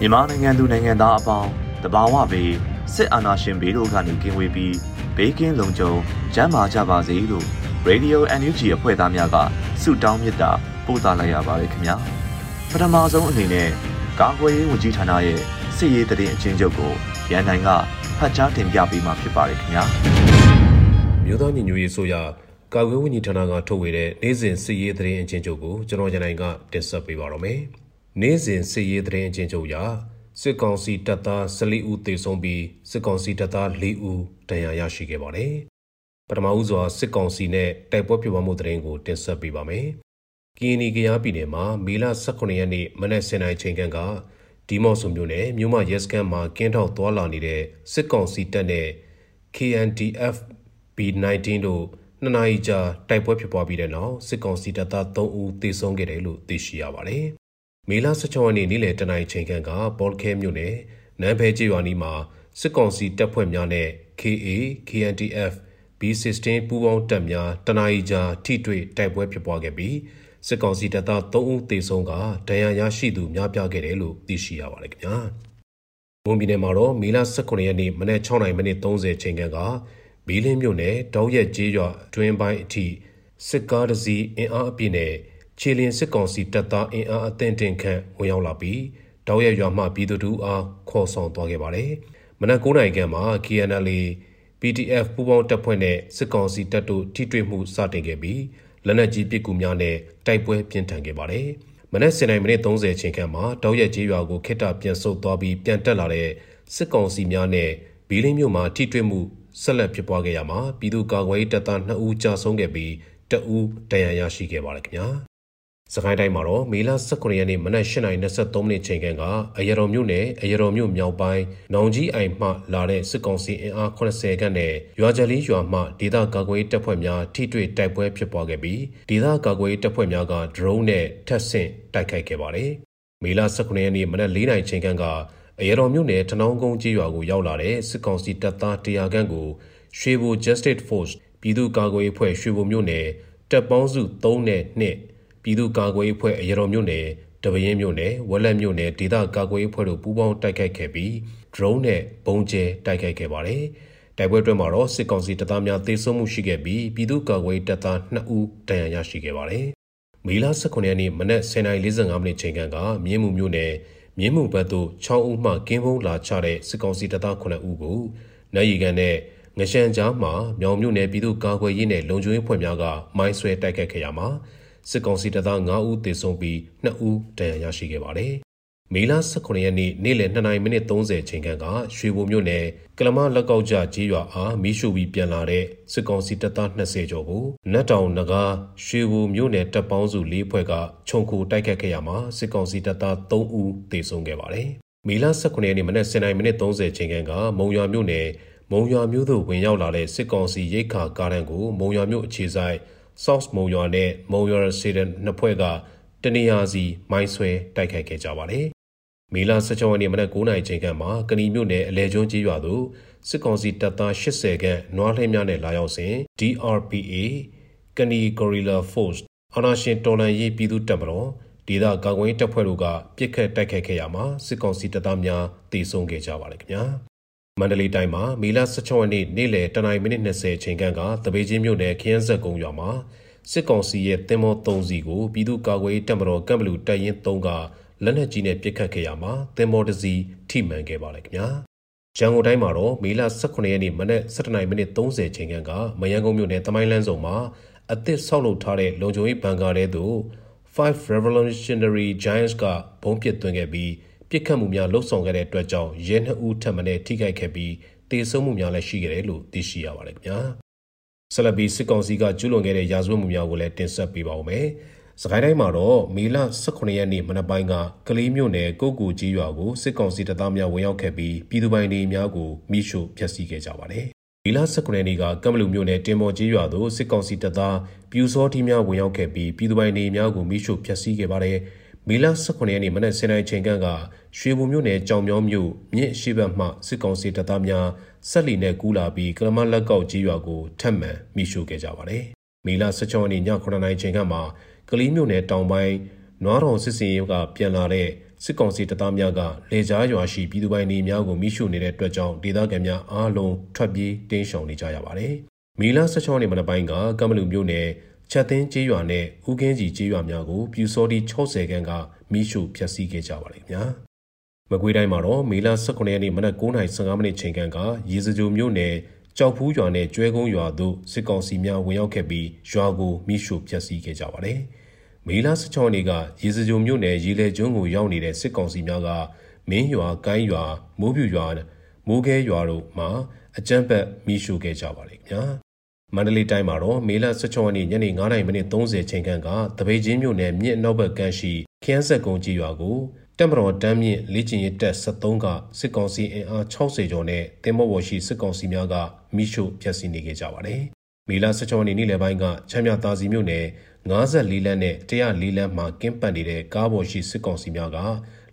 မြန်မာနိုင်ငံသူနိုင်ငံသားအပေါင်းတဘာဝဘေးစစ်အာဏာရှင်ဘေးတို့ကနေကင်းဝေးပြီးဘေးကင်းလုံခြုံကျန်းမာကြပါစေလို့ Radio NUG အဖွဲ့သားများကဆုတောင်းမေတ္တာပို့သလိုက်ရပါတယ်ခင်ဗျာပထမဆုံးအနေနဲ့ကာကွယ်ရေးဝန်ကြီးဌာနရဲ့စစ်ရေးတရင်အချင်းချုပ်ကိုရန်နိုင်ကဖတ်ကြားတင်ပြပေးမှာဖြစ်ပါတယ်ခင်ဗျာမြို့သားညီညွတ်ရေးဆိုရ ကာကွယ်ဝန်ကြီးဌာနကထုတ်ဝေတဲ့နေ့စဉ်စစ်ရေးသတင်းအချင်းချုပ်ကိုကျွန်တော်ရန်နိုင်ကတင်ဆက်ပေးပါရမယ်။နေ့စဉ်စစ်ရေးသတင်းအချင်းချုပ်ရစစ်ကောင်စီတပ်သား14ဦးသေဆုံးပြီးစစ်ကောင်စီတပ်သား4ဦးဒဏ်ရာရရှိခဲ့ပါတယ်။ပထမဦးစွာစစ်ကောင်စီနဲ့တိုက်ပွဲဖြစ်ပွားမှုသတင်းကိုတင်ဆက်ပေးပါမယ်။ကီနီကရားပြည်နယ်မှာမေလ18ရက်နေ့မနက်10:00နာရီချိန်ခန့်ကဒီမော့ဆိုမြို့နယ်မြို့မရဲစခန်းမှာကင်းထောက်သွားလာနေတဲ့စစ်ကောင်စီတပ်နဲ့ KNDF B19 တို့ နှစ်နာရီကြာတိုက်ပွဲဖြစ်ပွားပြီးတဲ့နောက်စစ်ကောင်စီတပ်သား3ဦးသေဆုံးခဲ့တယ်လို့သိရှိရပါတယ်။မေလ16ရက်နေ့နေ့လယ်တနာရီချိန်ခန့်ကဘောလခဲမြို့နယ်နန်းဖဲကျေးရွာနီးမှာစစ်ကောင်စီတပ်ဖွဲ့များနဲ့ KA, KNDF, B16 ပူးပေါင်းတပ်များတနာရီကြာထိတွေ့တိုက်ပွဲဖြစ်ပွားခဲ့ပြီးစစ်ကောင်စီတပ်သား3ဦးသေဆုံးကဒဏ်ရာရရှိသူများပြားခဲ့တယ်လို့သိရှိရပါတယ်ခင်ဗျာ။မွန်ပြည်နယ်မှာတော့မေလ18ရက်နေ့မနက်6:30မိနစ်30ချိန်ခန့်က မီးလင်းမြို့နယ်တောက်ရက်ကျေးရွာတွင်ပိုင်းအထိစစ်ကားတစ်စီးအင်အားအပြည့်နဲ့ခြေလင်းစစ်ကောင်စီတပ်သားအင်အားအသင့်တင်ခန့်ဝင်ရောက်လာပြီးတောက်ရက်ရွာမှပြည်သူတို့အားခေါ်ဆောင်သွားခဲ့ပါတယ်။မနက်9:00နာရီခန့်မှာ KNL PDF ပူးပေါင်းတပ်ဖွဲ့နဲ့စစ်ကောင်စီတပ်တို့ထိတွေ့မှုစတင်ခဲ့ပြီးလက်နက်ကြီးပစ်ကူများနဲ့တိုက်ပွဲပြင်းထန်ခဲ့ပါတယ်။မနက်7:30မိနစ်30ချိန်ခန့်မှာတောက်ရက်ကျေးရွာကိုခိတ္တပြန်ဆုတ်သွားပြီးပြန်တက်လာတဲ့စစ်ကောင်စီများနဲ့ဘီလင်းမြို့မှာထိတွေ့မှု ဆက်လက်ဖြစ်ပွားခဲ့ရမှာပြည်သူ့ကာကွယ်ရေးတပ်သား2ဦးကြာဆုံးခဲ့ပြီးတဦးဒဏ်ရာရရှိခဲ့ပါတယ်ခင်ဗျာစကိုင်းတိုင်းမှာတော့မေလ18ရက်နေ့မနက်8:23မိနစ်ချိန်ကအရတော်မြို့နယ်အရတော်မြို့မြောက်ပိုင်းနောင်ကြီးအိမ်မှလာတဲ့စစ်ကောင်စီအင်အား80ခန့်နဲ့ရွာကြလီရွာမှဒေသကာကွယ်ရေးတပ်ဖွဲ့များထိတွေ့တိုက်ပွဲဖြစ်ပွားခဲ့ပြီးဒေသကာကွယ်ရေးတပ်ဖွဲ့များကဒရုန်းနဲ့ထပ်ဆင့်တိုက်ခိုက်ခဲ့ပါတယ်။မေလ18ရက်နေ့မနက်4:00ချိန်က အရတော်မြို့နယ်ထနောင်းကုန်းကြီးရွာကိုရောက်လာတဲ့စစ်ကောင်စီတပ်သား100ခန့်ကိုရွှေဘို Justice Force ပြည်သူ့ကာကွယ်ရေးအဖွဲ့ရွှေဘိုမြို့နယ်တပ်ပေါင်းစု3နဲ့2ပြည်သူ့ကာကွယ်ရေးအဖွဲ့အရတော်မြို့နယ်တပင်းမြို့နယ်ဝက်လက်မြို့နယ်ဒေသကာကွယ်ရေးအဖွဲ့တို့ပူးပေါင်းတိုက်ခိုက်ခဲ့ပြီး drone နဲ့ဘုံကျဲတိုက်ခိုက်ခဲ့ပါတယ်။တိုက်ပွဲတွင်မှာတော့စစ်ကောင်စီတပ်သားများသေဆုံးမှုရှိခဲ့ပြီးပြည်သူ့ကာကွယ်ရေးတပ်သား2ဦးဒဏ်ရာရရှိခဲ့ပါတယ်။မေလ18ရက်နေ့မနက်10:45မိနစ်ချိန်ကမြင်းမှုမြို့နယ် မြင်းမှုဘက်သို့6ဦးမှကင်းဖုံးလာချတဲ့စစ်ကောင်စီတပ်သား9ဦးကိုနိုင်ရီကန်နဲ့ငရှမ်းကြားမှာမြောင်မြို့နယ်ပြည်သူ့ကာကွယ်ရေးနဲ့လုံခြုံရေးဖွဲ့များကမိုင်းဆွဲတိုက်ခတ်ခဲ့ရမှာစစ်ကောင်စီတပ်သား9ဦးသေဆုံးပြီး2ဦးဒဏ်ရာရရှိခဲ့ပါတယ်။ မေလ18ရက်နေ့နေ့လယ်2:30မိနစ်30ချိန်ခန့်ကရွှေဘိုမြို့နယ်ကလမလက်ကောက်ကြကြေးရွာအားမီးရှို့ပြီးပြန်လာတဲ့စစ်ကောင်စီတပ်သား20ကျော်ကိုနတ်တောင်နဂါရွှေဘိုမြို့နယ်တပ်ပေါင်းစု၄ဖွဲ့ကခြုံခိုတိုက်ခတ်ခဲ့ရမှာစစ်ကောင်စီတပ်သား3ဦးသေဆုံးခဲ့ပါတယ်။မေလ18ရက်နေ့မနက်7:30မိနစ်30ချိန်ခန့်ကမုံရွာမြို့နယ်မုံရွာမြို့သို့ဝင်ရောက်လာတဲ့စစ်ကောင်စီရိတ်ခါကားတန်းကိုမုံရွာမြို့အခြေဆိုင် South မုံရွာနဲ့မုံရွာစီဒန်နှစ်ဖွဲ့ကတနေရာစီမိုင်းဆွဲတိုက်ခိုက်ခဲ့ကြပါတယ်။ မေလ16ရက်နေ့မနက်9:00နာရီချိန်ကမှကဏီမြို့နယ်အလဲကျွန်းကြီးရွာသို့စစ်ကောင်စီတပ်သား80ခန့်နွားလှင်းများနဲ့လာရောက်စဉ် DRPA ကဏီ Gorilla Force အာနာရှင်တော်လန်ရေးပြည်သူတပ်မတော်ဒေသကာကွယ်တပ်ဖွဲ့တို့ကပြစ်ခတ်တိုက်ခိုက်ခဲ့ရမှာစစ်ကောင်စီတပ်သားများတေဆုံးခဲ့ကြပါတယ်ခင်ဗျာ။မန္တလေးတိုင်းမှာမေလ16ရက်နေ့နေ့လယ်တနင်္လာမိနစ်20ချိန်ခန့်ကတပေချင်းမြို့နယ်ခရမ်းဆက်ကုန်းရွာမှာစစ်ကောင်စီရဲ့တင်မော3စီကိုပြည်သူ့ကာကွယ်ရေးတပ်မတော်ကမ်ဘလူတပ်ရင်း3က လက်နက်ကြီးနဲ့ပစ်ခတ်ခဲ့ရမှာတင်မောတစ်စီထိမှန်ခဲ့ပါလေခင်ဗျာရန်ကုန်တိုင်းမှာတော့မေလ18ရက်နေ့မနက်7:30မိနစ်30ချိန်ခန့်ကမယန်းကုန်းမြို့နယ်တမိုင်းလန်းဆောင်မှာအသစ်ဆောက်လုပ်ထားတဲ့လုံခြုံရေးဘန်ကာတဲသို့5 Revolutionary Giants ကဘုံပစ်သွင်းခဲ့ပြီးပြစ်ခတ်မှုများလှုပ်ဆောင်ခဲ့တဲ့အတွက်ကြောင့်ရဲနှစ်ဦးထပ်မံထိခိုက်ခဲ့ပြီးတေဆုံးမှုများလည်းရှိခဲ့တယ်လို့သိရှိရပါတယ်ခင်ဗျာဆက်လက်ပြီးစစ်ကောင်စီကကျူးလွန်ခဲ့တဲ့ရာဇဝတ်မှုများကိုလည်းတင်ဆက်ပေးပါဦးမယ် စကိုင်းတိုင်းမှာတော့မေလ18ရက်နေ့မနက်ပိုင်းကကလေးမြို့နယ်ကုတ်ကူကြီးရွာကိုစစ်ကောင်စီတပ်သားများဝင်ရောက်ခဲ့ပြီးပြည်သူပိုင်နေများကိုမိရှို့ဖျက်ဆီးခဲ့ကြပါတယ်။မေလ19ရက်နေ့ကကမ်ဘလူမြို့နယ်တင်မော်ကြီးရွာသို့စစ်ကောင်စီတပ်သားပြူစောတီများဝင်ရောက်ခဲ့ပြီးပြည်သူပိုင်နေများကိုမိရှို့ဖျက်ဆီးခဲ့ပါတယ်။မေလ18ရက်နေ့မနက်7:00နာရီချိန်ကရွှေဘုံမြို့နယ်ကြောင်မြောင်းမြို့မြင့်ရှိဘက်မှစစ်ကောင်စီတပ်သားများဆက်လီနဲ့ကူးလာပြီးကလမလက်ကောက်ကြီးရွာကိုထပ်မံမိရှို့ခဲ့ကြပါတယ်။မေလ16ရက်နေ့ည9:00နာရီချိန်ကမှ ကလေးမြို့နယ်တောင်ပိုင်းနွားတော်စစ်စင်ရုပ်ကပြန်လာတဲ့စစ်ကောင်စီတပ်သားများကလေကြားရွာရှိပြည်သူပိုင်နေများကိုမိရှုနေတဲ့အတွက်ကြောင့်ဒေသခံများအားလုံးထွက်ပြေးတင်းရှောင်နေကြရပါတယ်။မီလာ16ရက်နေ့မနက်ပိုင်းကကမ္ဘလူမြို့နယ်ချက်သိန်းကျေးရွာနဲ့ဦးကင်းကြီးကျေးရွာများကိုပြူစောတိ60ခန်းကမိရှုဖျက်ဆီးခဲ့ကြပါလိမ့်ခင်ဗျာ။မကွေးတိုင်းမှာတော့မေလ18ရက်နေ့မနက်9:15မိနစ်ချိန်ခန့်ကရေစကြိုမြို့နယ်ကြောက်ဖူးရွာနဲ့ကျွဲကုန်းရွာတို့စစ်ကောင်စီများဝင်ရောက်ခဲ့ပြီးရွာကိုမိရှုဖျက်ဆီးခဲ့ကြပါတယ်။ မေလ16ရက်နေ့ကရေစကြိုမြို့နယ်ရေလေကျွန်းကိုရောက်နေတဲ့စစ်ကောင်စီများကမင်းရွာကိုင်းရွာမိုးပြူရွာမိုးခဲရွာတို့မှာအကြမ်းဖက်မိရှုခဲ့ကြပါလိမ့်ခင်ဗျာမန္တလေးတိုင်းမှာတော့မေလ16ရက်နေ့ညနေ9:30မိနစ်30ချိန်ခန့်ကတပိတ်ချင်းမြို့နယ်မြစ်နောက်ဘက်ကမ်းရှိခရမ်းဆက်ကုန်းကြီးရွာကိုတက်မတော်တမ်းမြင့်လေ့ကျင့်ရေးတပ်73ကစစ်ကောင်စီအင်အား60ကျော်နဲ့တင်မော့ဘော်ရှိစစ်ကောင်စီများကမိရှုဖျက်ဆီးနေခဲ့ကြပါတယ်။မေလ16ရက်နေ့နေ့လယ်ပိုင်းကချမ်းမြသာစီမြို့နယ် 54လမ်းနဲ့104လမ်းမှာကင်းပတ်နေတဲ့ကားပေါ်ရှိစစ်ကောင်စီများက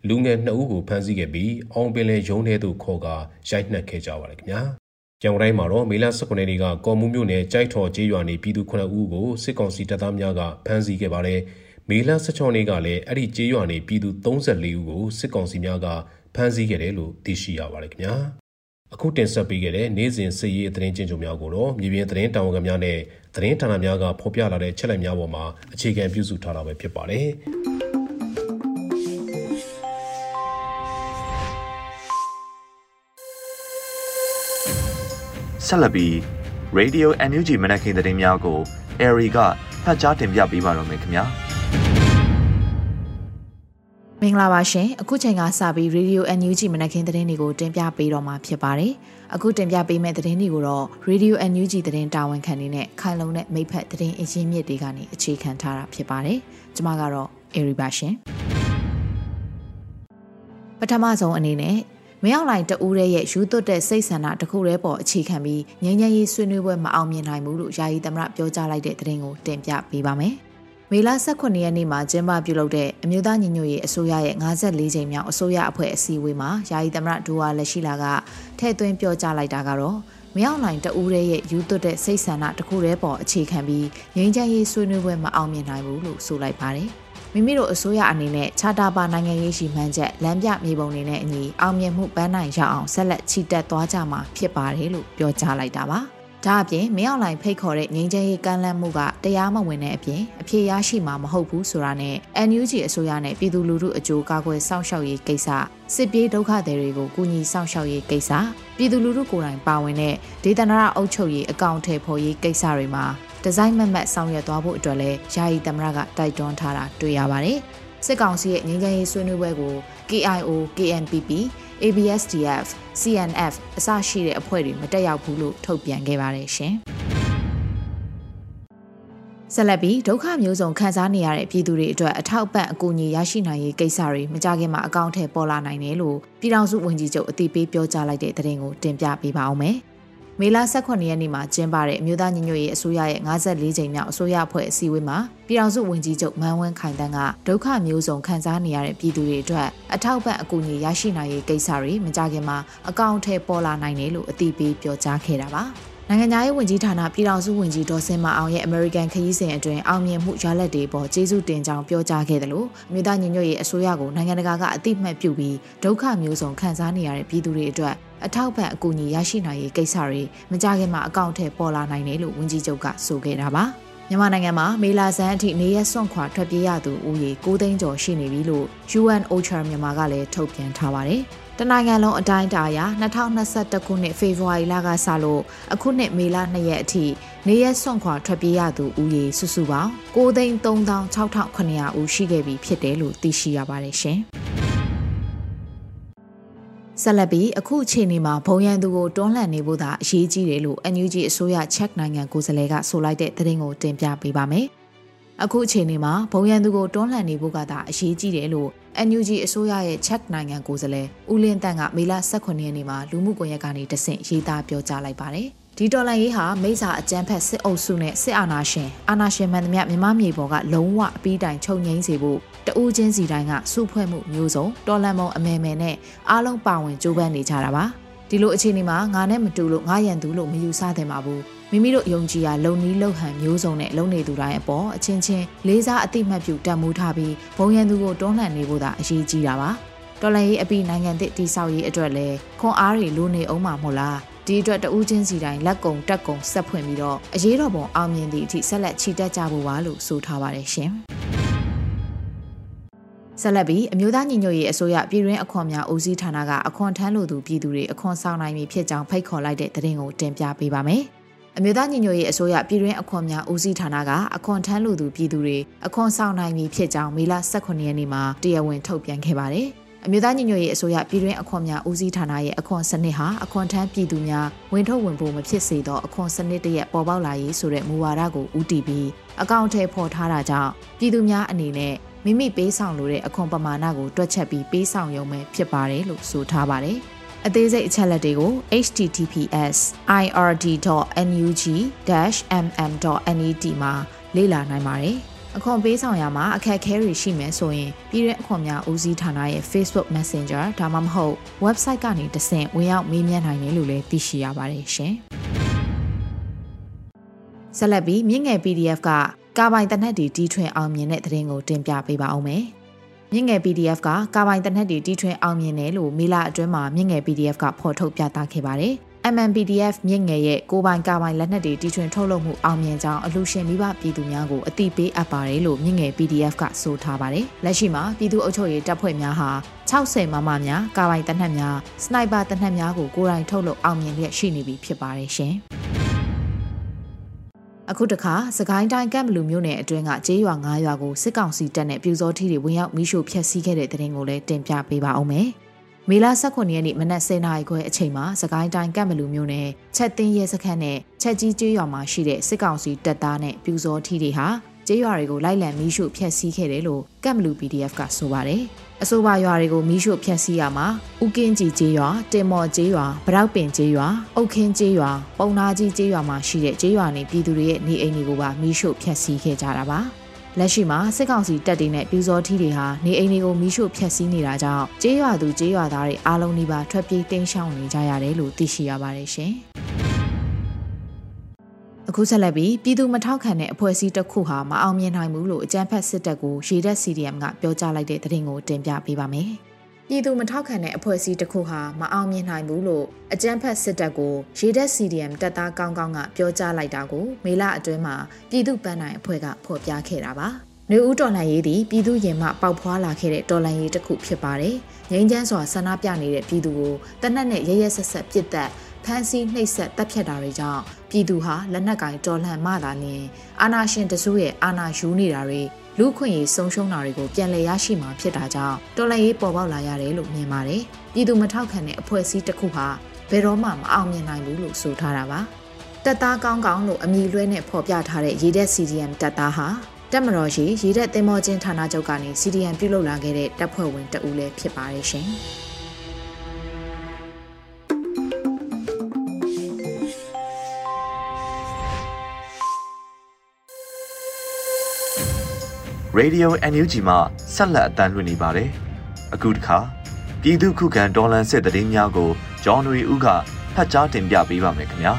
လူငယ်2ဦးကိုဖမ်းဆီးခဲ့ပြီးအောင်ပင်လယ်ရုံးထဲသို့ခေါ်ကာရိုက်နှက်ခဲ့ကြပါတယ်ခင်ဗျာ။ကျောင်းတိုင်းမှာတော့မေလ19ရက်နေ့ကကော်မှုမြို့နယ်ကြိုက်ထော်ကျေးရွာနေပြည်သူ9ဦးကိုစစ်ကောင်စီတပ်သားများကဖမ်းဆီးခဲ့ပါတယ်။မေလ16ရက်နေ့ကလည်းအဲ့ဒီကျေးရွာနေပြည်သူ34ဦးကိုစစ်ကောင်စီများကဖမ်းဆီးခဲ့တယ်လို့သိရှိရပါတယ်ခင်ဗျာ။အခုတင်ဆက်ပေးခဲ့တဲ့နေ့စဉ်စစ်ရေးသတင်းချင်းချုပ်များကိုတော့မြေပြင်သတင်းတာဝန်ခံများနဲ့ သတင်းဌာနများကဖော်ပြလာတဲ့ချက်လက်များပေါ်မှာအခြေခံပြုစုထားတာပဲဖြစ်ပါတယ်။ဆက်လက်ပြီး Radio NUG မနက်ခင်းသတင်းများကို Airy ကဖတ်ကြားတင်ပြပေးပါတော့မယ်ခင်ဗျာ။မ င်္ဂလာပါရှင်အခုချိန်ကစပြီး Radio NUG မနက်ခင်းသတင်းတွေကိုတင်ပြပေးတော့မှာဖြစ်ပါတယ်အခုတင်ပြပေးမယ့်သတင်းတွေကိုတော့ Radio NUG သတင်းတာဝန်ခံနေနဲ့ခိုင်လုံတဲ့မိဖက်သတင်းအရင်းမြစ်တွေကနေအခြေခံထားတာဖြစ်ပါတယ်ကျွန်မကတော့ Airy ပါရှင်ပထမဆုံးအနေနဲ့မရောက်လိုက်တူးရဲ့ယူသွတ်တဲ့စိတ်ဆန္ဒတစ်ခုတည်းပေါ်အခြေခံပြီးငြိမ်းချမ်းရေးဆွေးနွေးပွဲမအောင်မြင်နိုင်ဘူးလို့ယာယီသမရပြောကြားလိုက်တဲ့သတင်းကိုတင်ပြပေးပါမယ်။ မေလ18ရက်နေ့မှာကျင်းပပြုလုပ်တဲ့အမျိုးသားညီညွတ်ရေးအစိုးရရဲ့54ကြိမ်မြောက်အစိုးရအဖွဲ့အစည်းအဝေးမှာယာယီသမရဒူဝါလက်ရှိလာကထည့်သွင်းပြောကြားလိုက်တာကတော့မရောက်နိုင်တဦးရဲ့ယူသွတ်တဲ့စိတ်ဆန္ဒတစ်ခုတည်းပေါ်အခြေခံပြီးငြိမ်းချမ်းရေးဆွေးနွေးပွဲမအောင်မြင်နိုင်ဘူးလို့ဆိုလိုက်ပါတယ်။မိမိတို့အစိုးရအနေနဲ့ခြားတာပါနိုင်ငံရေးရှိမှန်းချက်လမ်းပြမြေပုံတွေနဲ့အညီအောင်မြင်မှုပန်းနိုင်ရအောင်ဆက်လက်ချီတက်သွားကြမှာဖြစ်ပါတယ်လို့ပြောကြားလိုက်တာပါ။ ဒါအပြင်မင်းအောင်လှိုင်ဖိတ်ခေါ်တဲ့ငြိမ်းချမ်းရေးကမ်းလှမ်းမှုကတရားမဝင်တဲ့အပြင်အဖြေရရှိမှာမဟုတ်ဘူးဆိုတာနဲ့ NUG အစိုးရနဲ့ပြည်သူလူထုအကျိုးကာကွယ်စောင့်ရှောက်ရေးကိစ္စစစ်ပြေးဒုက္ခသည်တွေကိုကူညီစောင့်ရှောက်ရေးကိစ္စပြည်သူလူထုကိုယ်တိုင်ပါဝင်တဲ့ဒေသနာအုပ်ချုပ်ရေးအကောင့်ထဲပေါ်ရေးကိစ္စတွေမှာဒီဇိုင်းမတ်မတ်ဆောင်ရွက်သွားဖို့အတွက်လည်းယာယီသမရကတိုက်တွန်းထားတာတွေ့ရပါတယ်စစ်ကောင်စီရဲ့ငြိမ်းချမ်းရေးဆွေးနွေးပွဲကို KIO KNPP ABSDF CNF အစရှိတဲ့အဖွဲ့တွေမတက်ရောက်ဘူးလို့ထုတ်ပြန်ခဲ့ပါတယ်ရှင်။ဆက်လက်ပြီးဒုက္ခမျိုးစုံခံစားနေရတဲ့ပြည်သူတွေအတွက်အထောက်ပံ့အကူအညီရရှိနိုင်ရေးကိစ္စတွေမကြခင်မှာအကောင့်ထဲပေါ်လာနိုင်တယ်လို့ပြည်ထောင်စုဝန်ကြီးချုပ်အသိပေးပြောကြားလိုက်တဲ့သတင်းကိုတင်ပြပေးပါအောင်မယ်။ မေလ18ရက်နေ့မှာကျင်းပတဲ့အမျိုးသားညီညွတ်ရေးအစိုးရရဲ့54ကြိမ်မြောက်အစိုးရအဖွဲ့အစည်းအဝေးမှာပြည်ထောင်စုဝန်ကြီးချုပ်မန်းဝင်းခိုင်တန်းကဒုက္ခမျိုးစုံခံစားနေရတဲ့ပြည်သူတွေအတွက်အထောက်ပံ့အကူအညီရရှိနိုင်ရေးကိစ္စတွေမကြခင်မှာအကောင့်ထဲပေါ်လာနိုင်တယ်လို့အသိပေးပြောကြားခဲ့တာပါ။နိုင်ငံသားရေးဝန်ကြီးဌာနပြည်ထောင်စုဝန်ကြီးဒေါ်စင်မအောင်ရဲ့ American ခရီးစဉ်အတွင်းအောင်မြင်မှုရလဒ်တွေပေါ်ကျေးဇူးတင်ကြောင်းပြောကြားခဲ့တယ်လို့မြို့သားညီညွတ်ရေးအစိုးရကိုနိုင်ငံတကာကအသိမှတ်ပြုပြီးဒုက္ခမျိုးစုံခံစားနေရတဲ့ပြည်သူတွေအတွက် အထောက်ပံ့အကူအညီရရှိနိုင်ရေးကိစ္စတွေမကြခင်မှာအကောင့်ထဲပေါ်လာနိုင်တယ်လို့ဝန်ကြီးချုပ်ကဆိုခဲ့တာပါမြန်မာနိုင်ငံမှာမေလာဆန်းအထိနေရစွန့်ခွာထွက်ပြေးရသူဦးရေ9သိန်းကျော်ရှိနေပြီလို့ UN OCHA မြန်မာကလည်းထုတ်ပြန်ထားပါတယ်။တနိုင်ငံလုံးအတိုင်းအတာအရ2021ခုနှစ်ဖေဖော်ဝါရီလကစလို့အခုနှစ်မေလ2ရက်အထိနေရစွန့်ခွာထွက်ပြေးရသူဦးရေစုစုပေါင်း9,36900ဦးရှိခဲ့ပြီဖြစ်တယ်လို့သိရှိရပါတယ်ရှင်။ ဆက်လက်ပြီးအခုအချိန်ဒီမှာဘုံရန်သူကိုတွန်းလှန်နေဖို့သာအရေးကြီးတယ်လို့ NUG အစိုးရချက်နိုင်ငံကိုယ်စားလှယ်ကဆိုလိုက်တဲ့သတင်းကိုတင်ပြပေးပါမယ်။အခုအချိန်ဒီမှာဘုံရန်သူကိုတွန်းလှန်နေဖို့ကသာအရေးကြီးတယ်လို့ NUG အစိုးရရဲ့ချက်နိုင်ငံကိုယ်စားလှယ်ဦးလင်းတန့်ကမေလ18ရက်နေ့မှာလူမှုကွန်ရက်ကနေတဆင့်ရေးသားပြောကြားလိုက်ပါတယ်။ဒီတော်လှန်ရေးဟာမိစ္ဆာအကြမ်းဖက်စစ်အုပ်စုနဲ့စစ်အာဏာရှင်အာဏာရှင်မှန်သမျှမြမမြေပေါ်ကလုံးဝအပြီးတိုင်ချုပ်ငိမ့်စေဖို့ တဦးချင်းစီတိုင်းကစုဖွဲ့မှုမျိုးစုံတော်လှန်မုံအမဲမဲနဲ့အားလုံးပါဝင်ကြိုးပမ်းနေကြတာပါဒီလိုအခြေအနေမှာငါနဲ့မတူလို့ငါရန်သူလို့မယူဆသင့်ပါဘူးမိမိတို့ယုံကြည်ရာလုံနီးလုံဟန်မျိုးစုံနဲ့လုံနေသူတိုင်းအပေါ်အချင်းချင်းလေးစားအတိမတ်ပြုတတ်မှုထားပြီးဘုံရန်သူကိုတွန်းလှန်နေဖို့သာအရေးကြီးတာပါတော်လှန်ရေးအပြီးနိုင်ငံသစ်တည်ဆောက်ရေးအတွက်လည်းခွန်အားတွေလိုနေအောင်မှာမို့လားဒီအတွက်တဦးချင်းစီတိုင်းလက်ကုံတက်ကုံဆက်ဖွင့်ပြီးတော့အရေးတော်ပုံအောင်မြင်သည့်အထိဆက်လက်ချီတက်ကြဖို့ပါလို့ဆိုထားပါတယ်ရှင်။ ဆက်လက်ပြီးအမျိုးသားညီညွတ်ရေးအစိုးရပြည်တွင်းအခွန်များဦးစီးဌာနကအခွန်ထမ်းလိုသူပြည်သူတွေအခွန်ဆောင်နိုင်ပြီဖြစ်ကြောင်းဖိတ်ခေါ်လိုက်တဲ့သတင်းကိုတင်ပြပေးပါမယ်။အမျိုးသားညီညွတ်ရေးအစိုးရပြည်တွင်းအခွန်များဦးစီးဌာနကအခွန်ထမ်းလိုသူပြည်သူတွေအခွန်ဆောင်နိုင်ပြီဖြစ်ကြောင်းမေလ18ရက်နေ့မှာတရားဝင်ထုတ်ပြန်ခဲ့ပါတယ်။အမျိုးသားညီညွတ်ရေးအစိုးရပြည်တွင်းအခွန်များဦးစီးဌာနရဲ့အခွန်စနစ်ဟာအခွန်ထမ်းပြည်သူများဝင်ထုတ်ဝင်ပို့မဖြစ်စေသောအခွန်စနစ်တရက်ပေါ်ပေါက်လာရေးဆိုတဲ့မူဝါဒကိုဦးတည်ပြီးအကောင့်ထဲပေါ်ထားတာကြောင့်ပြည်သူများအနေနဲ့ မိမိပေးဆောင်လိုတဲ့အခွန်ပမာဏကိုတွက်ချက်ပြီးပေးဆောင်ရုံပဲဖြစ်ပါတယ်လို့ဆိုထားပါတယ်။အသေးစိတ်အချက်လက်တွေကို https ird.nug-mm.net မှာလေ့လာနိုင်ပါတယ်။အခွန်ပေးဆောင်ရမှာအခက်အခဲတွေရှိမယ်ဆိုရင်ပြည်တွင်းအခွန်များဦးစီးဌာနရဲ့ Facebook Messenger ဒါမှမဟုတ် website ကနေတဆင့်ဝင်ရောက်မေးမြန်းနိုင်တယ်လို့လည်းသိရှိရပါတယ်ရှင်။ဆက်လက်ပြီးမြင့်ငယ် PDF က ကာပိုင်တနက်တီတီထွင်အောင်မြင်တဲ့သတင်းကိုတင်ပြပေးပါအောင်မယ်။မြင့်ငယ် PDF ကကာပိုင်တနက်တီတီထွင်အောင်မြင်တယ်လို့မေလအတွင်းမှာမြင့်ငယ် PDF ကဖော်ထုတ်ပြသခဲ့ပါတယ်။ MNPDF မြင့်ငယ်ရဲ့ကိုပိုင်ကာပိုင်လက်နက်တွေတီထွင်ထုတ်လုပ်မှုအောင်မြင်ကြောင်းအလှူရှင်မိဘပြည်သူများကိုအသိပေးအပ်ပါတယ်လို့မြင့်ငယ် PDF ကဆိုထားပါတယ်။လက်ရှိမှာပြည်သူ့အုပ်ချုပ်ရေးတပ်ဖွဲ့များဟာ60မမများကာပိုင်တနက်များစနိုက်ပါတနက်များကိုကိုယ်တိုင်ထုတ်လုပ်အောင်မြင်လျက်ရှိနေပြီဖြစ်ပါတယ်ရှင်။ အခုတခါစကိုင်းတိုင်းကမ်ဘလူမြို့နယ်အတွင်းကကျေးရွာ9ရွာကိုစစ်ကောင်စီတပ်နဲ့ပြူစောထီတွေဝင်ရောက်မိရှို့ဖျက်ဆီးခဲ့တဲ့တဲ့တင်ကိုလည်းတင်ပြပေးပါအောင်မယ်။မေလ18ရက်နေ့မနက်10:00နာရီခွဲအချိန်မှာစကိုင်းတိုင်းကပ်မလူမြို့နယ်ချက်သိန်းရဲစခန်းနဲ့ချက်ကြီးကျေးရွာမှာရှိတဲ့စစ်ကောင်စီတပ်သားနဲ့ပြူစောထီတွေဟာကျေးရွာတွေကိုလိုက်လံမီးရှို့ဖျက်ဆီးခဲ့တယ်လို့ကပ်မလူ PDF ကဆိုပါတယ်။ အဆိုပါရွာတွေကိုမီးရှို့ဖျက်ဆီးရမှာဥကင်းကြီးကျေးရွာတင်မော်ကျေးရွာဗရောက်ပင်ကျေးရွာအုတ်ခင်းကျေးရွာပုံနာကြီးကျေးရွာမှာရှိတဲ့ကျေးရွာနေပြည်သူတွေရဲ့နေအိမ်တွေကိုပါမီးရှို့ဖျက်ဆီးခဲ့ကြတာပါ။လက်ရှိမှာစစ်ကောင်စီတပ်တွေနဲ့ပြူစောထီးတွေဟာနေအိမ်တွေကိုမီးရှို့ဖျက်ဆီးနေတာကြောင့်ကျေးရွာသူကျေးရွာသားတွေအားလုံးဒီပါထွက်ပြေးတိမ်းရှောင်နေကြရတယ်လို့သိရှိရပါတယ်ရှင်။ အခုဆက်လက်ပြီးပြည်သူမထောက်ခံတဲ့အဖွဲ့အစည်းတစ်ခုဟာမအောင်မြင်နိုင်ဘူးလို့အကြမ်းဖက်စစ်တပ်ကိုရေတပ် CDM ကပြောကြားလိုက်တဲ့သတင်းကိုတင်ပြပေးပါမယ်။ပြည်သူမထောက်ခံတဲ့အဖွဲ့အစည်းတစ်ခုဟာမအောင်မြင်နိုင်ဘူးလို့အကြမ်းဖက်စစ်တပ်ကိုရေတပ် CDM တပ်သားကောင်းကောင်းကပြောကြားလိုက်တာကိုမေလအတွင်းမှာပြည်သူ့ပန်းနိုင်အဖွဲ့ကဖော်ပြခဲ့တာပါ။နေဦးတော်လှန်ရေးသည်ပြည်သူရင်မှပေါက်ဖွာလာခဲ့တဲ့တော်လှန်ရေးတစ်ခုဖြစ်ပါတယ်။ငိမ့်ချမ်းစွာဆန္ဒပြနေတဲ့ပြည်သူကိုတနက်နဲ့ရရက်ဆက်ဆက်ပြစ်တက်ဖမ်းဆီးနှိပ်စက်တပ်ဖြတ်တာတွေကြောင့် ပြည်သူဟာလက်နက်ကင်တော်လှန်မှသာလျှင်အာဏာရှင်တစုရဲ့အာဏာယူနေတာတွေလူခွင့်ရေးဆုံးရှုံးတာတွေကိုပြန်လည်ရရှိမှာဖြစ်တာကြောင့်တော်လှန်ရေးပေါ်ပေါက်လာရတယ်လို့မြင်ပါတယ်။ပြည်သူမထောက်ခံတဲ့အဖွဲ့အစည်းတစ်ခုဟာဘယ်တော့မှမအောင်မြင်နိုင်ဘူးလို့ဆိုထားတာပါ။တပ်သားကောင်းကောင်းလို့အမည်လွှဲနဲ့ဖော်ပြထားတဲ့ရေတပ် CDM တပ်သားဟာတက်မတော်ရှိရေတပ်သင်္ဘောချင်းဌာနချုပ်ကနေ CDM ပြုလုပ်လာခဲ့တဲ့တပ်ဖွဲ့ဝင်တဦးလည်းဖြစ်ပါတယ်ရှင်။ Radio NUG မှာဆက်လက်အသံလွှင့်နေပါတယ်။အခုတခါပြည်သူခုခံဒေါ်လန်စစ်တည်င်းများကိုဂျော်နရီဦးကဖတ်ကြားတင်ပြပေးပါမယ်ခင်ဗျာ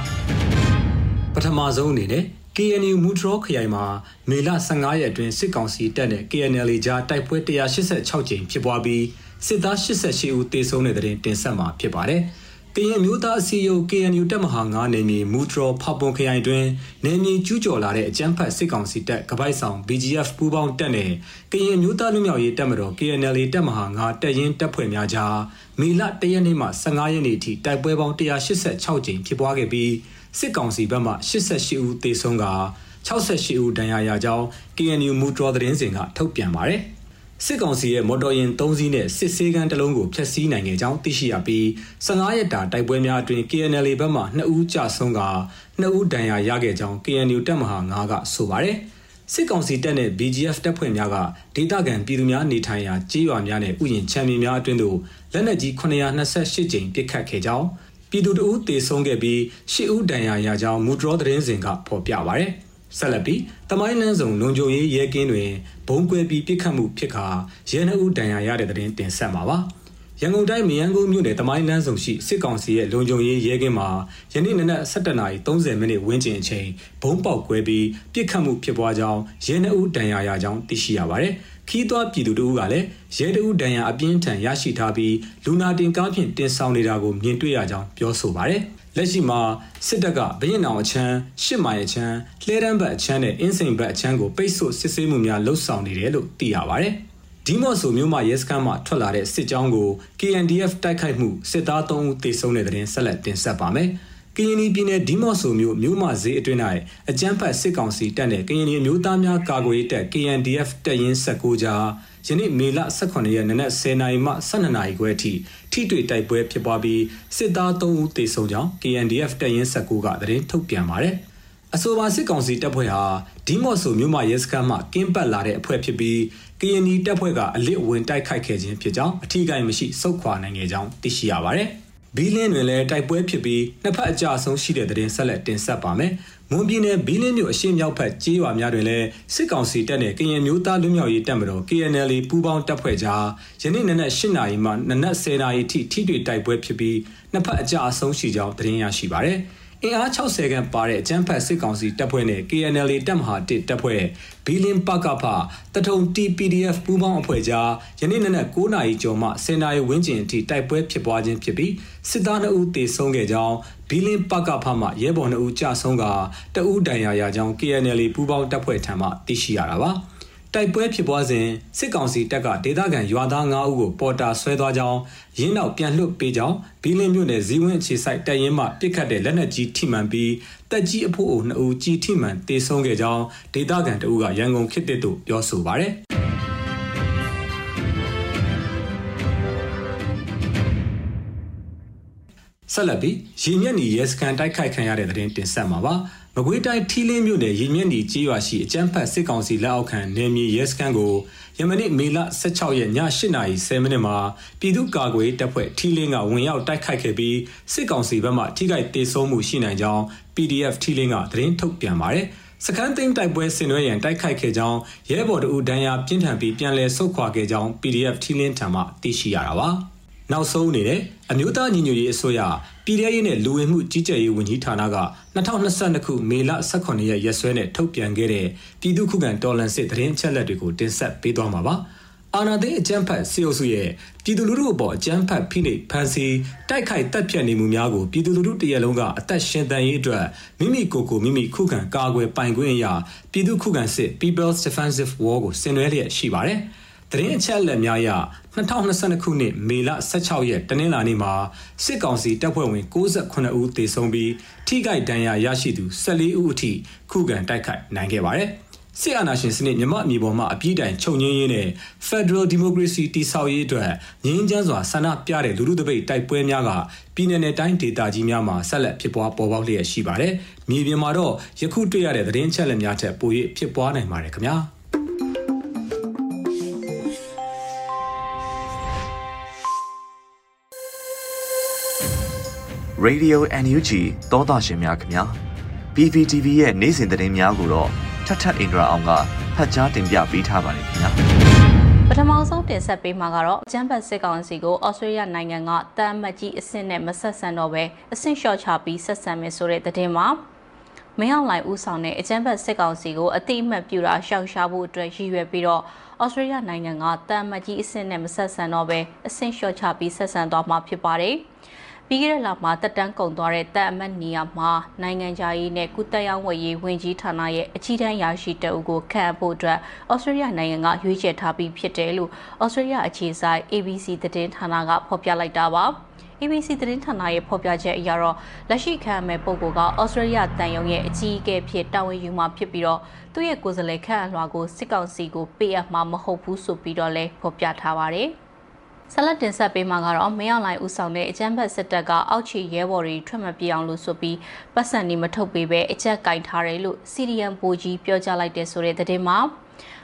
။ပထမဆုံးအနေနဲ့ KNU မူထရောခရိုင်မှာမေလ15ရက်အတွင်းစစ်ကောင်စီတပ်နဲ့ KNL ကြားတိုက်ပွဲ186ကြိမ်ဖြစ်ပွားပြီးစစ်သား88ဦးသေဆုံးတဲ့တဲ့တင်တင်ဆက်မှာဖြစ်ပါတယ်။ ကရင်မျိုးသားအစည်းအရုံး KNU တပ်မဟာ9နယ်မြေမူထရောဖောက်ပွန်ခရိုင်တွင်နယ်မြေကျူးကျော်လာတဲ့အကြမ်းဖက်စစ်ကောင်စီတပ်ကပိုက်ဆောင် BGF ပူးပေါင်းတပ်နဲ့ကရင်မျိုးသားလူမျိုးရေးတပ်မတော် KNL တပ်မဟာ9တပ်ရင်းတပ်ဖွဲ့များကြားမေလ1ရက်နေ့မှ15ရက်နေ့အထိတိုက်ပွဲပေါင်း186ကြိမ်ဖြစ်ပွားခဲ့ပြီးစစ်ကောင်စီဘက်မှ88ဦးသေဆုံးက68ဦးဒဏ်ရာရကြောင်း KNU မူထရောသတင်းစင်ကထုတ်ပြန်ပါတယ်။ စစ်ကောင်စီရဲ့မော်တော်ယာဉ်၃စီးနဲ့စစ်ဆေးကမ်းတစ်လုံးကိုဖျက်ဆီးနိုင်ခဲ့ကြောင်းသိရှိရပြီး15ရက်တာတိုက်ပွဲများအတွင်း KNL ဘက်မှ2ဦးကြဆုံးက2ဦးဒဏ်ရာရခဲ့ကြောင်း KNU တပ်မဟာ9ကဆိုပါတယ်စစ်ကောင်စီတပ်နဲ့ BGF တပ်ဖွဲ့များကဒေသခံပြည်သူများနေထိုင်ရာကြေးရွာများနဲ့ဥယျာဉ်ချမ်းမြေများအတွင်းသို့လက်နက်ကြီး928ကြိမ်ပစ်ခတ်ခဲ့ကြောင်းပြည်သူတို့တေဆုံးခဲ့ပြီး10ဦးဒဏ်ရာရကြောင်းမူဒရောသတင်းစင်ကဖော်ပြပါဗျ။ ဆက်လက်ပြီးတမိုင်းလန်းဆောင်လုံခြုံရေးရဲကင်းတွင်ဘုံကွဲပြီးပြစ်ခတ်မှုဖြစ်ခါရဲနှုတ်ဒဏ်ရာရတဲ့တဲ့တင်တင်ဆက်မှာပါရန်ကုန်တိုင်းမယန်းကုန်းမြို့နယ်တမိုင်းလန်းဆောင်ရှိစစ်ကောင်စီရဲ့လုံခြုံရေးရဲကင်းမှာယနေ့နနက်7:30မိနစ်ဝန်းကျင်အချိန်ဘုံပေါက်ကွဲပြီးပြစ်ခတ်မှုဖြစ်ပွားကြောင်းရဲနှုတ်ဒဏ်ရာရကြောင်းသိရှိရပါတယ်ခီးသွွားပြည်သူတို့ကလည်းရဲတအုပ်ဒဏ်ရာအပြင်းထန်ရရှိထားပြီးလူနာတင်ကားဖြင့်တင်ဆောင်နေတာကိုမြင်တွေ့ရကြောင်းပြောဆိုပါတယ်။ လက်ရှိမှာစစ်တပ်ကဘရင်အောင်အချမ်းရှစ်မိုင်အချမ်းလှဲတန်းဘက်အချမ်းနဲ့အင်းစိန်ဘက်အချမ်းကိုပိတ်ဆို့စစ်ဆေးမှုများလှုပ်ဆောင်နေတယ်လို့သိရပါဗျ။ဒီမော့ဆိုမြို့မှာရဲစခန်းမှာထွက်လာတဲ့စစ်ကြောင်းကို KNDF တိုက်ခိုက်မှုစစ်သား3ဦးသေဆုံးတဲ့တဲ့ရင်ဆက်လက်တင်ဆက်ပါမယ်။ကရင်ပြည်နယ်ဒီမော့ဆိုမြို့မြို့မဈေးအတွင်း၌အကြမ်းဖက်စစ်ကောင်စီတပ်နဲ့ကရင်ပြည်မျိုးသားများကာကွယ်ရေးတပ် KNDF တပ်ရင်း19ကြား ယနေ့မေလ18ရက်နေ့နက်10:00နာရီမှ12:00နာရီခွဲအထိထိတွေ့တိုက်ပွဲဖြစ်ပွားပြီးစစ်သား3ဦးသေဆုံးကြောင်း KNDF တပ်ရင်း19ကသတင်းထုတ်ပြန်ပါတယ်။အဆိုပါစစ်ကောင်စီတပ်ဖွဲ့ဟာဒီမော့ဆိုမြို့မှာရဲစခန်းမှကင်းပတ်လာတဲ့အဖွဲ့ဖြစ်ပြီးကရင်နီတပ်ဖွဲ့ကအလစ်ဝင်တိုက်ခိုက်ခဲ့ခြင်းဖြစ်ကြောင်းအထူးကိမရှိစုခွာနိုင်ခဲ့ကြောင်းသိရှိရပါတယ်။ ဘီလင်းတွင်လည်းတိုက်ပွဲဖြစ်ပြီးနှစ်ဖက်အကြအဆုံးရှိတဲ့တဲ့ဆက်လက်တင်ဆက်ပါမယ်။မွန်ပြည်နယ်ဘီလင်းမြို့အရှေ့မြောက်ဘက်ကျေးရွာများတွင်လည်းစစ်ကောင်စီတပ်နဲ့ကရင်မျိုးသားလူမျိုးရေးတပ်မတော် KNL ပူးပေါင်းတပ်ဖွဲ့ကြားယနေ့နနက်၈နာရီမှနနက်10နာရီထိထိတွေ့တိုက်ပွဲဖြစ်ပြီးနှစ်ဖက်အကြအဆုံးရှိကြောင်းသတင်းရရှိပါရယ်။ အင်အား60ခန့်ပါတဲ့အကြမ်းဖက်စစ်ကောင်စီတပ်ဖွဲ့နဲ့ KNL တပ်မဟာ1တပ်ဖွဲ့ဘီလင်ပကဖတထုံ TPDF ပူးပေါင်းအဖွဲ့ကြားယနေ့နနက်9နာရီကျော်မှ10နာရီဝန်းကျင်အထိတိုက်ပွဲဖြစ်ပွားခြင်းဖြစ်ပြီးစစ်သား2ဦးသေဆုံးခဲ့ကြောင်းဘီလင်ပကဖမှရဲဘော်2ဦးကြာဆုံးကတအူးဒဏ်ရာရကြောင်း KNL ပူးပေါင်းတပ်ဖွဲ့ထံမှသိရှိရတာပါ။ တိုက်ပွဲဖြစ်ပွားစဉ်စစ်ကောင်စီတပ်ကဒေသခံရွာသား9ဦးကိုပေါ်တာဆွဲသွားကြောင်းရင်းနောက်ပြန်လွတ်ပေးကြောင်းဘီလင်းမြို့နယ်ဇီဝင်းအခြေဆိုင်တပ်ရင်းမှပစ်ခတ်တဲ့လက်နက်ကြီးထိမှန်ပြီးတက်ကြီးအဖို့အုပ်2ဦးကြီးထိမှန်တေဆုံးခဲ့ကြောင်းဒေသခံတအုပ်ကရန်ကုန်ခေတ်သစ်သို့ပြောဆိုပါရယ်ဆက်လက်ပြီးရေမျက်နှီရဲစခန်းတိုက်ခိုက်ခံရတဲ့တဲ့တင်ဆက်မှာပါ မကွေးတိုင်းထီလင်းမြို့နယ်ရည်မြင့်ဒီကြေးရွာရှိအကျန်းဖတ်စစ်ကောင်စီလက်အောက်ခံနယ်မြေရဲစခန်းကိုယမနေ့မေလ16ရက်ည8:30မိနစ်မှာပြည်သူ့ကာကွယ်တပ်ဖွဲ့ထီလင်းကဝင်ရောက်တိုက်ခိုက်ခဲ့ပြီးစစ်ကောင်စီဘက်မှထိခိုက်ဒေဆုံးမှုရှိနိုင်ကြောင်း PDF ထီလင်းကသတင်းထုတ်ပြန်ပါတယ်။စကန်သိန်းတိုက်ပွဲဆင်နွှဲရန်တိုက်ခိုက်ခဲ့ကြောင်းရဲဘော်တို့ဒဏ်ရာပြင်းထန်ပြီးပြန်လည်ဆုတ်ခွာခဲ့ကြောင်း PDF ထီလင်းထံမှသိရှိရတာပါ။ နောက်ဆုံးအနေနဲ့အမျိုးသားညီညွတ်ရေးအစိုးရပြည်ထရေးနဲ့လူဝင်မှုကြီးကြပ်ရေးဝန်ကြီးဌာနက2022ခုမေလ18ရက်ရက်စွဲနဲ့ထုတ်ပြန်ခဲ့တဲ့ပြည်သူ့ခုခံတော်လှန်စစ်သတင်းအချက်အလက်တွေကိုတင်ဆက်ပေးသွားမှာပါ။အာနာသိအကြမ်းဖက်စီအိုစုရဲ့ပြည်သူလူထုအပေါ်အကြမ်းဖက်ဖိနှိပ်ဖန်ဆီးတိုက်ခိုက်တပ်ဖြတ်နေမှုများကိုပြည်သူလူထုတရက်လုံးကအသက်ရှင်သန်ရေးအတွက်မိမိကိုယ်ကိုမိမိခုခံကာကွယ်ပိုင်ခွင့်အရာပြည်သူခုခံစစ် People's Defensive War ကိုဆင်နွှဲလျက်ရှိပါတယ်။ သတင်းအချက်အလက်များအရ2022ခုနှစ်မေလ16ရက်တနင်္လာနေ့မှာစစ်ကောင်စီတပ်ဖွဲ့ဝင်68ဦးသေဆုံးပြီးထိခိုက်ဒဏ်ရာရရှိသူ14ဦးအထိခုခံတိုက်ခိုက်နိုင်ခဲ့ပါတယ်။စစ်အာဏာရှင်စနစ်မြမအမည်ပေါ်မှာအပြည့်တိုင်ချုပ်ငင်းရင်းနဲ့ Federal Democracy တည်ဆောက်ရေးအတွက်ငြင်းချမ်းစွာဆန္ဒပြတဲ့လူထုတပိတ်တိုက်ပွဲများကပြည်내နဲ့တိုင်းဒေသကြီးများမှာဆက်လက်ဖြစ်ပွားပေါ်ပေါက်လျက်ရှိပါတယ်။မြေပြင်မှာတော့ယခုတွေ့ရတဲ့သတင်းချက်လက်များထက်ပို၍ဖြစ်ပွားနိုင်ပါတယ်ခင်ဗျာ။ Radio NUG သောတာရှင်များခင်ဗျာ PPTV ရဲ့နေ့စဉ်သတင်းများကိုတော့ထထအင်ဒရာအောင်ကဖတ်ကြားတင်ပြပေးထားပါတယ်ခင်ဗျာပထမဆုံးတင်ဆက်ပေးမှာကတော့ကျန်းဖတ်စစ်ကောင်စီကိုဩစတြေးလျနိုင်ငံကတမ်းမတ်ကြီးအဆင့်နဲ့မဆက်ဆံတော့ပဲအဆင့်လျှော့ချပြီးဆက်ဆံမယ်ဆိုတဲ့သတင်းမှာမင်းအောင်လှိုင်ဦးဆောင်တဲ့အကြမ်းဖက်စစ်ကောင်စီကိုအတိအမှတ်ပြုတာရှောက်ရှားဖို့အတွက်ရည်ရွယ်ပြီးတော့ဩစတြေးလျနိုင်ငံကတမ်းမတ်ကြီးအဆင့်နဲ့မဆက်ဆံတော့ပဲအဆင့်လျှော့ချပြီးဆက်ဆံသွားမှာဖြစ်ပါတယ်။ ပြီးခဲ့တဲ့လမှာတက်တန်းကုန်သွားတဲ့တပ်အမတ်နေရာမှာနိုင်ငံခြားရေးနဲ့ကုသရေးဝယ်ရေးဝန်ကြီးဌာနရဲ့အကြီးတန်းရာရှိတအုပ်ကိုခန့်အပ်ဖို့အတွက်ဩစတြေးလျနိုင်ငံကရွေးချယ်ထားပြီးဖြစ်တယ်လို့ဩစတြေးလျအခြေစိုက် ABC သတင်းဌာနကဖော်ပြလိုက်တာပါ။ ABC သတင်းဌာနရဲ့ဖော်ပြချက်အရတော့လက်ရှိခံမဲ့ပုဂ္ဂိုလ်ကဩစတြေးလျတန်ယုံရဲ့အကြီးအကဲဖြစ်တာဝန်ယူမှာဖြစ်ပြီးတော့သူ့ရဲ့ကိုယ်စားလှယ်ခန့်အလွှာကိုစစ်ကောင်စီကိုပေးအပ်မှာမဟုတ်ဘူးဆိုပြီးတော့လည်းဖော်ပြထားပါတယ်။ ဆက်လက်တင်ဆက်ပေးမှာကတော့မင်းအောင်လှိုင်ဦးဆောင်တဲ့အကြမ်းဖက်စစ်တပ်ကအောက်ခြေရဲဘော်တွေထွက်မပြေအောင်လို့ဆိုပြီးပတ်စံနေမထုတ်ပေးပဲအကြက်ကင်ထားတယ်လို့ CDM ပိုကြီးပြောကြားလိုက်တဲ့ဆိုတဲ့သတင်းမှာ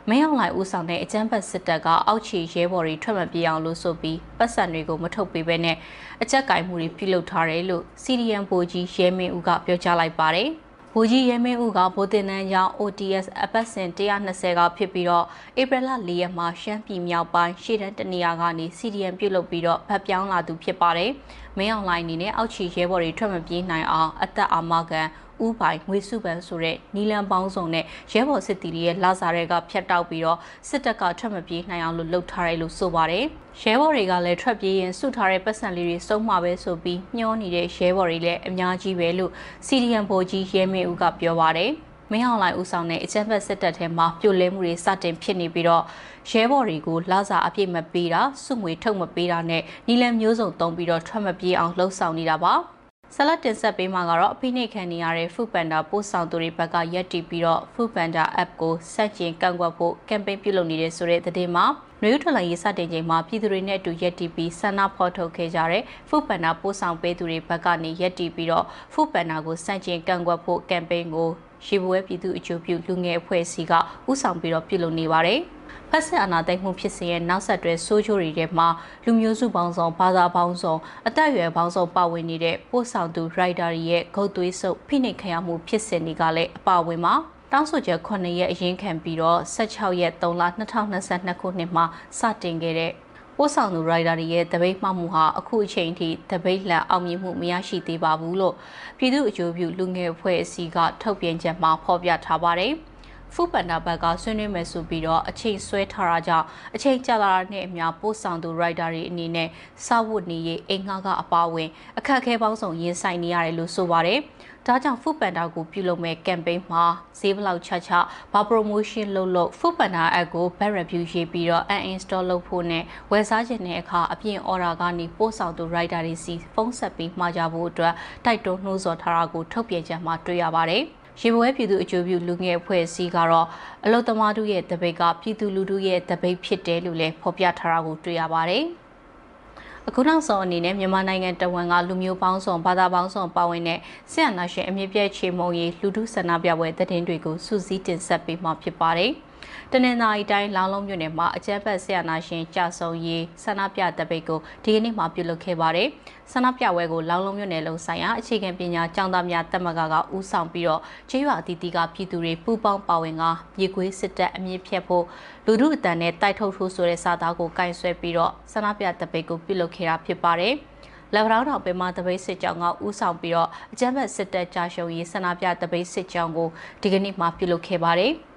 မင်းအောင်လှိုင်ဦးဆောင်တဲ့အကြမ်းဖက်စစ်တပ်ကအောက်ခြေရဲဘော်တွေထွက်မပြေအောင်လို့ဆိုပြီးပတ်စံတွေကိုမထုတ်ပေးဘဲနဲ့အကြက်ကင်မှုတွေပြုလုပ်ထားတယ်လို့ CDM ပိုကြီးရဲမင်းဦးကပြောကြားလိုက်ပါတယ်။ ဗိုလ်ကြီးရဲမင်းဦးကဗိုလ်တင်နန်းကျောင်း OTS အပတ်စဉ်120ကဖြစ်ပြီးတော့ဧပြီလ4ရက်မှာရှမ်းပြည်မြောက်ပိုင်းရှေ့တန်းတနေရာကနေ CDM ပြုတ်လုပ်ပြီးတော့ဗတ်ပြောင်းလာသူဖြစ်ပါတယ်။မင်းအောင်လိုင်းအနေနဲ့အောက်ချီရဲဘော်တွေထွက်မပြေးနိုင်အောင်အသက်အာမခံ ဥပိုင်ငွေစုပန်ဆိုတဲ့နီလန်ပေါင်းစုံနဲ့ရဲဘော်စစ်တီရဲ့လာစာတွေကဖျက်တောက်ပြီးတော့စစ်တပ်ကထွက်မပြေးနိုင်အောင်လို့လှုပ်ထားတယ်လို့ဆိုပါတယ်။ရဲဘော်တွေကလည်းထွက်ပြေးရင်စုထားတဲ့ပတ်စံလေးတွေစုံမှာပဲဆိုပြီးညှောနေတဲ့ရဲဘော်တွေလည်းအများကြီးပဲလို့ CDM ဗိုလ်ကြီးရဲမေဦးကပြောပါတယ်။မင်းအောင်လှိုင်ဦးဆောင်တဲ့အကြမ်းဖက်စစ်တပ်ထဲမှာပြိုလဲမှုတွေစတင်ဖြစ်နေပြီးတော့ရဲဘော်တွေကိုလာစာအပြည့်မပေးတာစုငွေထုတ်မပေးတာနဲ့နီလန်မျိုးစုံတုံးပြီးတော့ထွက်မပြေးအောင်လှုံ့ဆော်နေတာပါ။ ဆက်လက်တင်ဆက်ပေးမှာကတော့အဖိနှိတ်ခံနေရတဲ့ Food Panda ပို့ဆောင်သူတွေဘက်ကရက်တီပြီးတော့ Food Panda app ကိုစက်ကျင်ကန့်ကွက်ဖို့ campaign ပြုလုပ်နေတဲ့ဆိုတဲ့သတင်းမှာနယူးထလန်ရေးစတင်ချိန်မှာပြည်သူတွေနဲ့အတူရက်တီပြီးဆန္ဒဖော်ထုတ်ခဲ့ကြတဲ့ Food Panda ပို့ဆောင်ပေးသူတွေဘက်ကနေရက်တီပြီးတော့ Food Panda ကိုစက်ကျင်ကန့်ကွက်ဖို့ campaign ကိုရှိပွဲပြည်သူအကျိုးပြုလူငယ်အဖွဲ့အစည်းကဥဆောင်ပြီးတော့ပြုလုပ်နေပါတယ်။ ဖက်ဆက်အာဏာသိမ်းမှုဖြစ်စဉ်ရဲ့နောက်ဆက်တွဲဆိုးချိုးတွေထဲမှာလူမျိုးစုပေါင်းစုံဘာသာပေါင်းစုံအသက်အရွယ်ပေါင်းစုံပါဝင်နေတဲ့ပို့ဆောင်သူရိုက်တာတွေရဲ့ဂုတ်သွေးဆုပ်ဖိနှိပ်ခံရမှုဖြစ်စဉ်တွေကလည်းအပါဝင်ပါတောင်းဆိုချက်9ရက်အရင်ခံပြီးတော့16ရက်3လ2022ခုနှစ်မှာစတင်ခဲ့တဲ့ပို့ဆောင်သူရိုက်တာတွေရဲ့တပိတ်မှမှုဟာအခုအချိန်ထိတပိတ်လန်အောင်မြင်မှုမရရှိသေးပါဘူးလို့ပြည်သူ့အကျိုးပြုလူငယ်အဖွဲ့အစည်းကထုတ်ပြန်ချက်မှာဖော်ပြထားပါတယ်။ ဖူပန်နာဘက်ကဆွေးနွေးမယ်ဆိုပြီးတော့အချိန်ဆွဲထားတာကြောင့်အချိန်ကြာလာတာနဲ့အများပို့ဆောင်သူ writer တွေအနေနဲ့စာဝတ်နေရေးအိမ်ငါကအပါဝင် အခက်အခဲပေါင်းစုံရင်ဆိုင်နေရတယ်လို့ဆိုပါတယ်။ဒါကြောင့် Food Panda ကိုပြုလုပ်မဲ့ campaign မှာဈေးဘလောက်ချချဘာ promotion လုပ်လို့ Food Panda app ကို bad review ရေးပြီးတော့ uninstall လုပ်ဖို့နဲ့ဝယ်စားခြင်းတဲ့အခါအပြင် order ကနေပို့ဆောင်သူ writer တွေစီဖုန်းဆက်ပြီးမှာကြဖို့အတွက်တိုက်တွန်းနှိုးဆော်ထားတာကိုထုတ်ပြန်ချက်မှာတွေ့ရပါတယ်။ ရေပွဲပြည်သူအကျိုးပြုလူငယ်အဖွဲ့အစည်းကတော့အလုသမားတို့ရဲ့တပိတ်ကပြည်သူလူထုရဲ့တပိတ်ဖြစ်တယ်လို့လည်းဖော်ပြထားတာကိုတွေ့ရပါတယ်။အခုနောက်ဆုံးအနေနဲ့မြန်မာနိုင်ငံတဝန်ကလူမျိုးပေါင်းစုံဘာသာပေါင်းစုံပါဝင်တဲ့ဆရာနာရှင်အမြင့်ပြည့်ချေမုံရီလူထုဆန္ဒပြပွဲသတင်းတွေကိုစူးစီးတင်ဆက်ပေးမှာဖြစ်ပါတယ်။ တနင်္သာရီတိုင်းလောင်းလုံးမြို့နယ်မှာအကြမ်းဖက်ဆရာနာရှင်ကြာဆုံးရေးဆန္ဒပြတပိတ်ကိုဒီကနေ့မှပြုလုပ်ခဲ့ပါတယ်။ဆန္ဒပြပွဲကိုလောင်းလုံးမြို့နယ်လုံးဆိုင်ရာအခြေခံပညာကျောင်းသားများတက်မကကဦးဆောင်ပြီးတော့ကျေးရွာအသီးသီးကပြည်သူတွေပူးပေါင်းပါဝင်ကမြေခွေးစစ်တပ်အမြင့်ဖြတ်ဖို့လူထုအတန်နဲ့တိုက်ထုတ်ထိုးဆိုတဲ့စာသားကိုကင်ဆွဲပြီးတော့ဆန္ဒပြတပိတ်ကိုပြုလုပ်ခဲ့တာဖြစ်ပါတယ်။လက်ဗရောင်းတော်ပင်မတပိတ်စစ်ကြောင်းကဦးဆောင်ပြီးတော့အကြမ်းဖက်စစ်တပ်ကြာရှုံးရေးဆန္ဒပြတပိတ်စစ်ကြောင်းကိုဒီကနေ့မှပြုလုပ်ခဲ့ပါတယ်။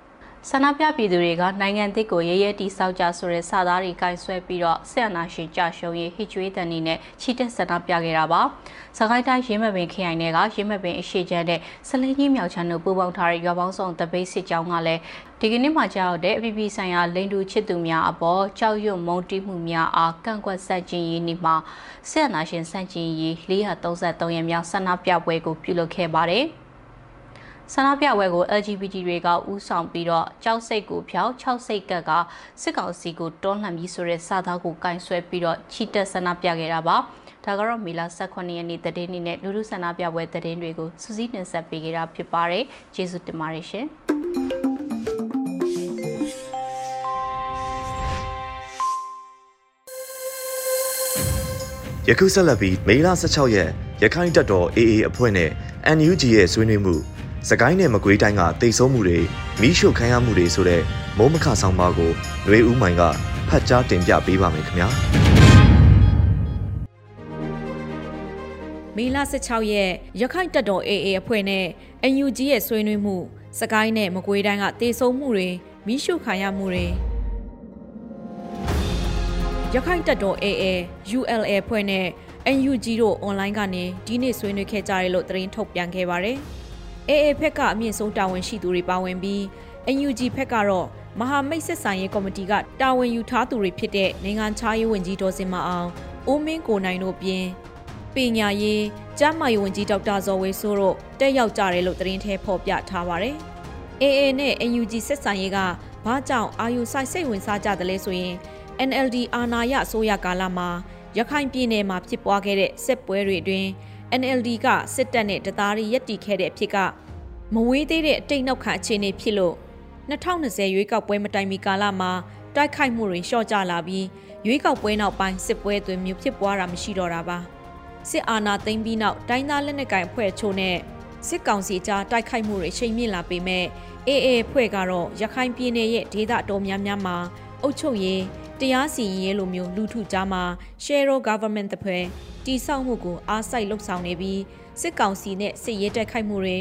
ဆန္ဒပြပြည်သူတွေကနိုင်ငံသစ်ကိုရဲရဲတီဆောက်ကြဆိုတဲ့စာသားတွေကင်ဆွဲပြီးတော့ဆက်အနာရှင်ကြရှုံးရေးဟစ်ကြွေးတန်နေနဲ့ချီတက်ဆန္ဒပြခဲ့တာပါ။စကိုင်းတိုင်းရင်းမပင်ခရိုင်နယ်ကရင်းမပင်အရှိချမ်းတဲ့စလင်းကြီးမြောက်ချမ်းတို့ပူးပေါင်းထားတဲ့ရွာပေါင်းစုံတပိတ်စစ်ကြောင်းကလည်းဒီကနေ့မှကြောက်တဲ့အပြည်ပြည်ဆိုင်ရာလိန်တူချစ်သူများအပေါ်ကြောက်ရွံ့မုန်းတီးမှုများအားကန့်ကွက်ဆန့်ကျင်ရေးနေ့မှာဆက်အနာရှင်ဆန့်ကျင်ရေး433ရက်မြောက်ဆန္ဒပြပွဲကိုပြုလုပ်ခဲ့ပါတယ်။ ဆန္ဒပြပွဲကို LGBT တွေကဥဆောင်ပြီးတော့ကြောက်စိတ်ကိုဖျောက်6စိတ်ကက်ကစစ်ကောင်စီကိုတွန်းလှန်ပြီးဆိုတဲ့စာသားကိုကင်ဆွဲပြီးတော့ချီတက်ဆန္ဒပြခဲ့တာပါဒါကတော့မေလ18ရက်နေ့တည်င်းနေ့နဲ့လူလူဆန္ဒပြပွဲတည်င်းတွေကိုစူးစီးတင်ဆက်ပေးခဲ့တာဖြစ်ပါတယ်ကျေးဇူးတင်ပါတယ်ရှင်ယခုဆက်လက်ပြီးမေလ16ရက်ရခိုင်တပ်တော် AA အဖွဲ့နဲ့ NUG ရဲ့ဆွေးနွေးမှု စကိုင်းနယ်မကွေးတိုင်းကတိတ်ဆုံးမှုတွေမိရှုခံရမှုတွေဆိုတဲ့မိုးမခဆောင်ပါကိုຫນွေဦးမိုင်ကဖတ်ကြားတင်ပြပေးပါမယ်ခင်ဗျာမေလ16ရက်ရခိုင်တပ်တော် AA အဖွဲ့နဲ့ UNG ရဲ့ဆွေးနွေးမှုစကိုင်းနယ်မကွေးတိုင်းကတေဆုံးမှုတွေမိရှုခံရမှုတွေရခိုင်တပ်တော် AA ULA ဖွဲ့နဲ့ NUG တို့အွန်လိုင်းကနေဒီနေ့ဆွေးနွေးခဲ့ကြတယ်လို့သတင်းထုတ်ပြန်ခဲ့ပါတယ်။ AA ဖက်ကအမြင့်ဆုံးတာဝန်ရှိသူတွေပါဝင်ပြီး NUG ဖက်ကတော့မဟာမိတ်ဆက်ဆံရေးကော်မတီကတာဝန်ယူထားသူတွေဖြစ်တဲ့နိုင်ငံခြားရေးဝန်ကြီးဒေါ်စင်မအောင်ဦးမင်းကိုနိုင်တို့ပြင်ပညာရေးကျန်းမာရေးဝန်ကြီးဒေါက်တာဇော်ဝေဆိုးတို့တက်ရောက်ကြတယ်လို့သတင်းထဲဖော်ပြထားပါတယ်။ AA နဲ့ NUG ဆက်ဆံရေးကဘာကြောင့်အာယုဆိုင်စိတ်ဝင်စားကြတယ်လဲဆိုရင် NLD အာဏာရအစိုးရကာလမှာရခိုင်ပြည်နယ်မှာဖြစ်ပွားခဲ့တဲ့စစ်ပွဲတွေအတွင်း NLD ကစစ်တပ်နဲ့တသားရီရက်တီခဲ့တဲ့အဖြစ်ကမဝေးသေးတဲ့အတိတ်နောက်ခံအခြေအနေဖြစ်လို့2020ရွေးကောက်ပွဲမတိုင်မီကာလမှာတိုက်ခိုက်မှုတွေလျှော့ကျလာပြီးရွေးကောက်ပွဲနောက်ပိုင်းစစ်ပွဲတွေမျိုးဖြစ်ပွားတာမရှိတော့တာပါစစ်အာဏာသိမ်းပြီးနောက်တိုင်းသားလက်နက်ကိုင်အဖွဲ့ချို့နဲ့စစ်ကောင်စီကြားတိုက်ခိုက်မှုတွေချိန်မြင့်လာပေမဲ့ AA ဖွဲ့ကတော့ရခိုင်ပြည်နယ်ရဲ့ဒေသတော်များများမှာအုပ်ချုပ်ရေး တရားစီရင်ရေးလိုမျိုးလူထုကြားမှာ Share Government တဖွဲ့တိစောက်မှုကိုအားစိုက်လှုပ်ဆောင်နေပြီးစစ်ကောင်စီနဲ့စစ်ရေးတိုက်ခိုက်မှုတွေ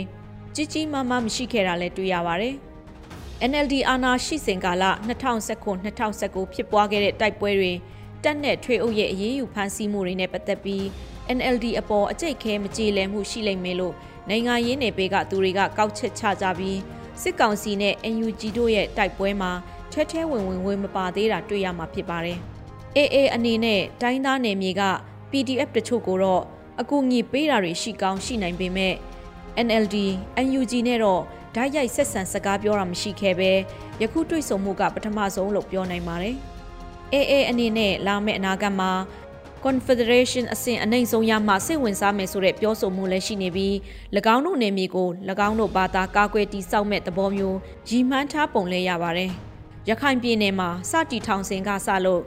ကြီးကြီးမားမားမရှိခဲ့တာလည်းတွေ့ရပါတယ်။ NLD အာဏာရှိစဉ်ကာလ2019-2019ဖြစ်ပွားခဲ့တဲ့တိုက်ပွဲတွေတက်နဲ့ထွေအုပ်ရဲ့အရေးယူဖမ်းဆီးမှုတွေနဲ့ပတ်သက်ပြီး NLD အပေါ်အကြိတ်ခဲမကြေလည်မှုရှိလိမ့်မယ်လို့နိုင်ငံရေးနယ်ပယ်ကသူတွေကကောက်ချက်ချကြပြီးစစ်ကောင်စီနဲ့ NUG တို့ရဲ့တိုက်ပွဲမှာ ထဲထဲဝင်ဝင်ဝင်မပါသေးတာတွေ့ရမှာဖြစ်ပါတယ်။ AA အနေနဲ့တိုင်းသားနယ်မြေက PDF တချို့ကိုတော့အကူအညီပေးတာတွေရှိကောင်းရှိနိုင်ပေမဲ့ NLD, NUG နဲ့တော့ဓာတ်ရိုက်ဆက်ဆံစကားပြောတာမရှိခဲ့ပဲယခုတွေ့ဆုံမှုကပထမဆုံးလို့ပြောနိုင်ပါတယ်။ AA အနေနဲ့လာမယ့်အနာဂတ်မှာ Confederation အဆင့်အနိုင်ဆုံးရမှစိတ်ဝင်စားမယ်ဆိုတဲ့ပြောဆိုမှုလည်းရှိနေပြီး၎င်းတို့နယ်မြေကို၎င်းတို့ဘာသာကာကွယ်တည်ဆောက်မဲ့သဘောမျိုးရည်မှန်းထားပုံလဲရပါတယ်။ ရခိုင်ပြည်နယ်မှာစတီထောင်စင်ကစလို့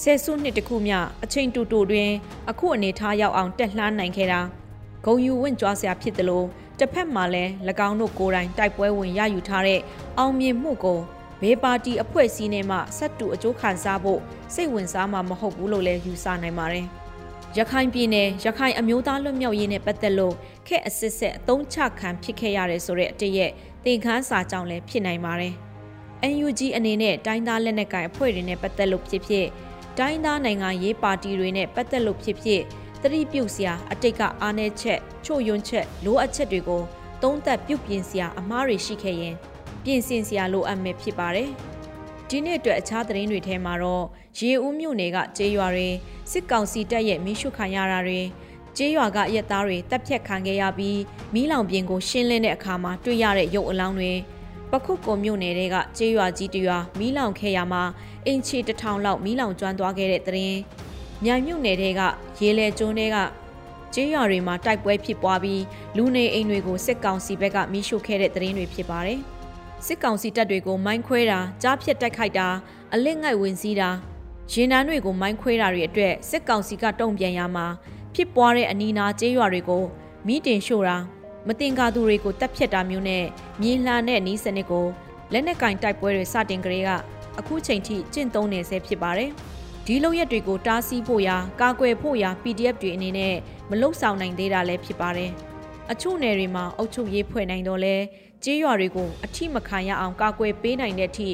ဆယ်စုနှစ်တခုမြအချိန်တူတူတွင် အခုအနေထားရောက်အောင်တက်လှမ်းနိုင်ခဲ့တာဂုံယူဝင့်ကြွားစရာဖြစ်တယ်လို့တစ်ဖက်မှာလည်း၎င်းတို့ကိုယ်တိုင်တိုက်ပွဲဝင်ရယူထားတဲ့အောင်မြင်မှုကိုဘေးပါတီအဖွဲ့အစည်းနဲ့မှဆက်တူအကျိုးခံစားဖို့စိတ်ဝင်စားမှာမဟုတ်ဘူးလို့လည်းယူဆနိုင်ပါတယ်။ရခိုင်ပြည်နယ်ရခိုင်အမျိုးသားလွတ်မြောက်ရေးနဲ့ပတ်သက်လို့ခက်အစစ်ဆက်အသုံးချခံဖြစ်ခဲ့ရတယ်ဆိုတဲ့အတည့်ရဲ့သင်ခန်းစာကြောင့်လည်းဖြစ်နိုင်ပါတယ်။ NUG အနေနဲ့တိုင်းသားလက်နက်ကိုင်အဖွဲ့တွေနဲ့ပတ်သက်လို့ဖြစ်ဖြစ်တိုင်းသားနိုင်ငံရေးပါတီတွေနဲ့ပတ်သက်လို့ဖြစ်ဖြစ်သတိပြုစရာအတိတ်ကအားနည်းချက်ချို့ယွန်းချက်လိုအပ်ချက်တွေကိုသုံးသပ်ပြုပြင်စရာအမှားတွေရှိခဲ့ရင်ပြင်ဆင်စရာလိုအပ်မယ်ဖြစ်ပါတယ်။ဒီနေ့အတွက်အခြားသတင်းတွေထဲမှာတော့ရေဦးမြို့နယ်ကကျေးရွာတွေစစ်ကောင်စီတပ်ရဲ့မီးရှို့ခံရတာတွေကျေးရွာကရက်သားတွေတပ်ဖြတ်ခံခဲ့ရပြီးမီးလောင်ပြင်ကိုရှင်းလင်းတဲ့အခါမှာတွေ့ရတဲ့ရုပ်အလောင်းတွေ ပခုတ်ကုံမြို့နယ်ကကျေးရွာကြီးတရွာမီးလောင်ခဲ့ရမှာအင်ချီတထောင်လောက်မီးလောင်ကျွမ်းသွားခဲ့တဲ့တဲ့ရင်မြိုင်မြို့နယ်ကရေလေကျွန်းတွေကကျေးရွာတွေမှာတိုက်ပွဲဖြစ်ပွားပြီးလူနေအိမ်တွေကိုစစ်ကောင်စီဘက်ကမီးရှို့ခဲ့တဲ့သတင်းတွေဖြစ်ပါတယ်။စစ်ကောင်စီတပ်တွေကိုမိုင်းခွဲတာကြားဖြတ်တိုက်ခိုက်တာအလစ်ငိုက်ဝင်စည်းတာရင်နန်းတွေကိုမိုင်းခွဲတာတွေအတွက်စစ်ကောင်စီကတုံ့ပြန်ရမှာဖြစ်ပွားတဲ့အနီးနားကျေးရွာတွေကိုမိတင်ရှို့တာ မတင်ကာသူတွေကိုတပ်ဖြတ်တာမျိုးနဲ့မြေလှန်တဲ့နီးစနစ်ကိုလက်နက်ကင်တိုက်ပွဲတွေစတင်ကြတဲ့ကအခုချိန်ထိကျင့်သုံးနေဆဲဖြစ်ပါတယ်။ဒီလုံရက်တွေကိုတားဆီးဖို့ရာကာကွယ်ဖို့ရာ PDF တွေအနေနဲ့မလုံဆောင်နိုင်သေးတာလည်းဖြစ်ပါတယ်။အချို့နယ်တွေမှာအုပ်ချုပ်ရေးဖွဲ့နိုင်တော့လဲကျေးရွာတွေကိုအထိမခံရအောင်ကာကွယ်ပေးနိုင်တဲ့အထိ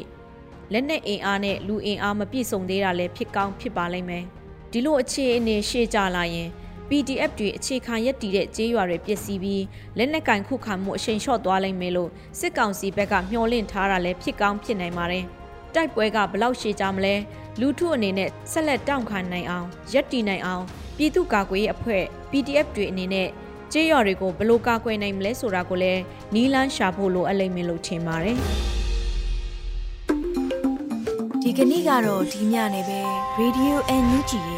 လက်နက်အင်အားနဲ့လူအင်အားမပြည့်စုံသေးတာလည်းဖြစ်ကောင်းဖြစ်ပါလိမ့်မယ်။ဒီလိုအခြေအနေရှေ့ကြလာရင် PDF တွေအခြေခံရက်တည်တဲ့ကြေးရွာတွေပျက်စီးပြီးလက်နက်ကင်ခုခံမှုအရှိန်လျှော့သွားလိမ့်မယ်လို့စစ်ကောင်စီဘက်ကမျှော်လင့်ထားတာလည်းဖြစ်ကောင်းဖြစ်နိုင်ပါတယ်။တိုက်ပွဲကဘလောက်ရှည်ကြမလဲလူထုအနေနဲ့ဆက်လက်တောင့်ခံနိုင်အောင်ရက်တည်နိုင်အောင်ပြည်သူ့ကာကွယ်ရေးအဖွဲ့ PDF တွေအနေနဲ့ကြေးရွာတွေကိုဘလို့ကာကွယ်နိုင်မလဲဆိုတာကိုလည်းနီးလန်းရှာဖို့လိုအပ်လိမ့်မယ်လို့ထင်ပါတယ်။ဒီကနေ့ကတော့ဒီညနေပဲ Radio NUG ရဲ့အ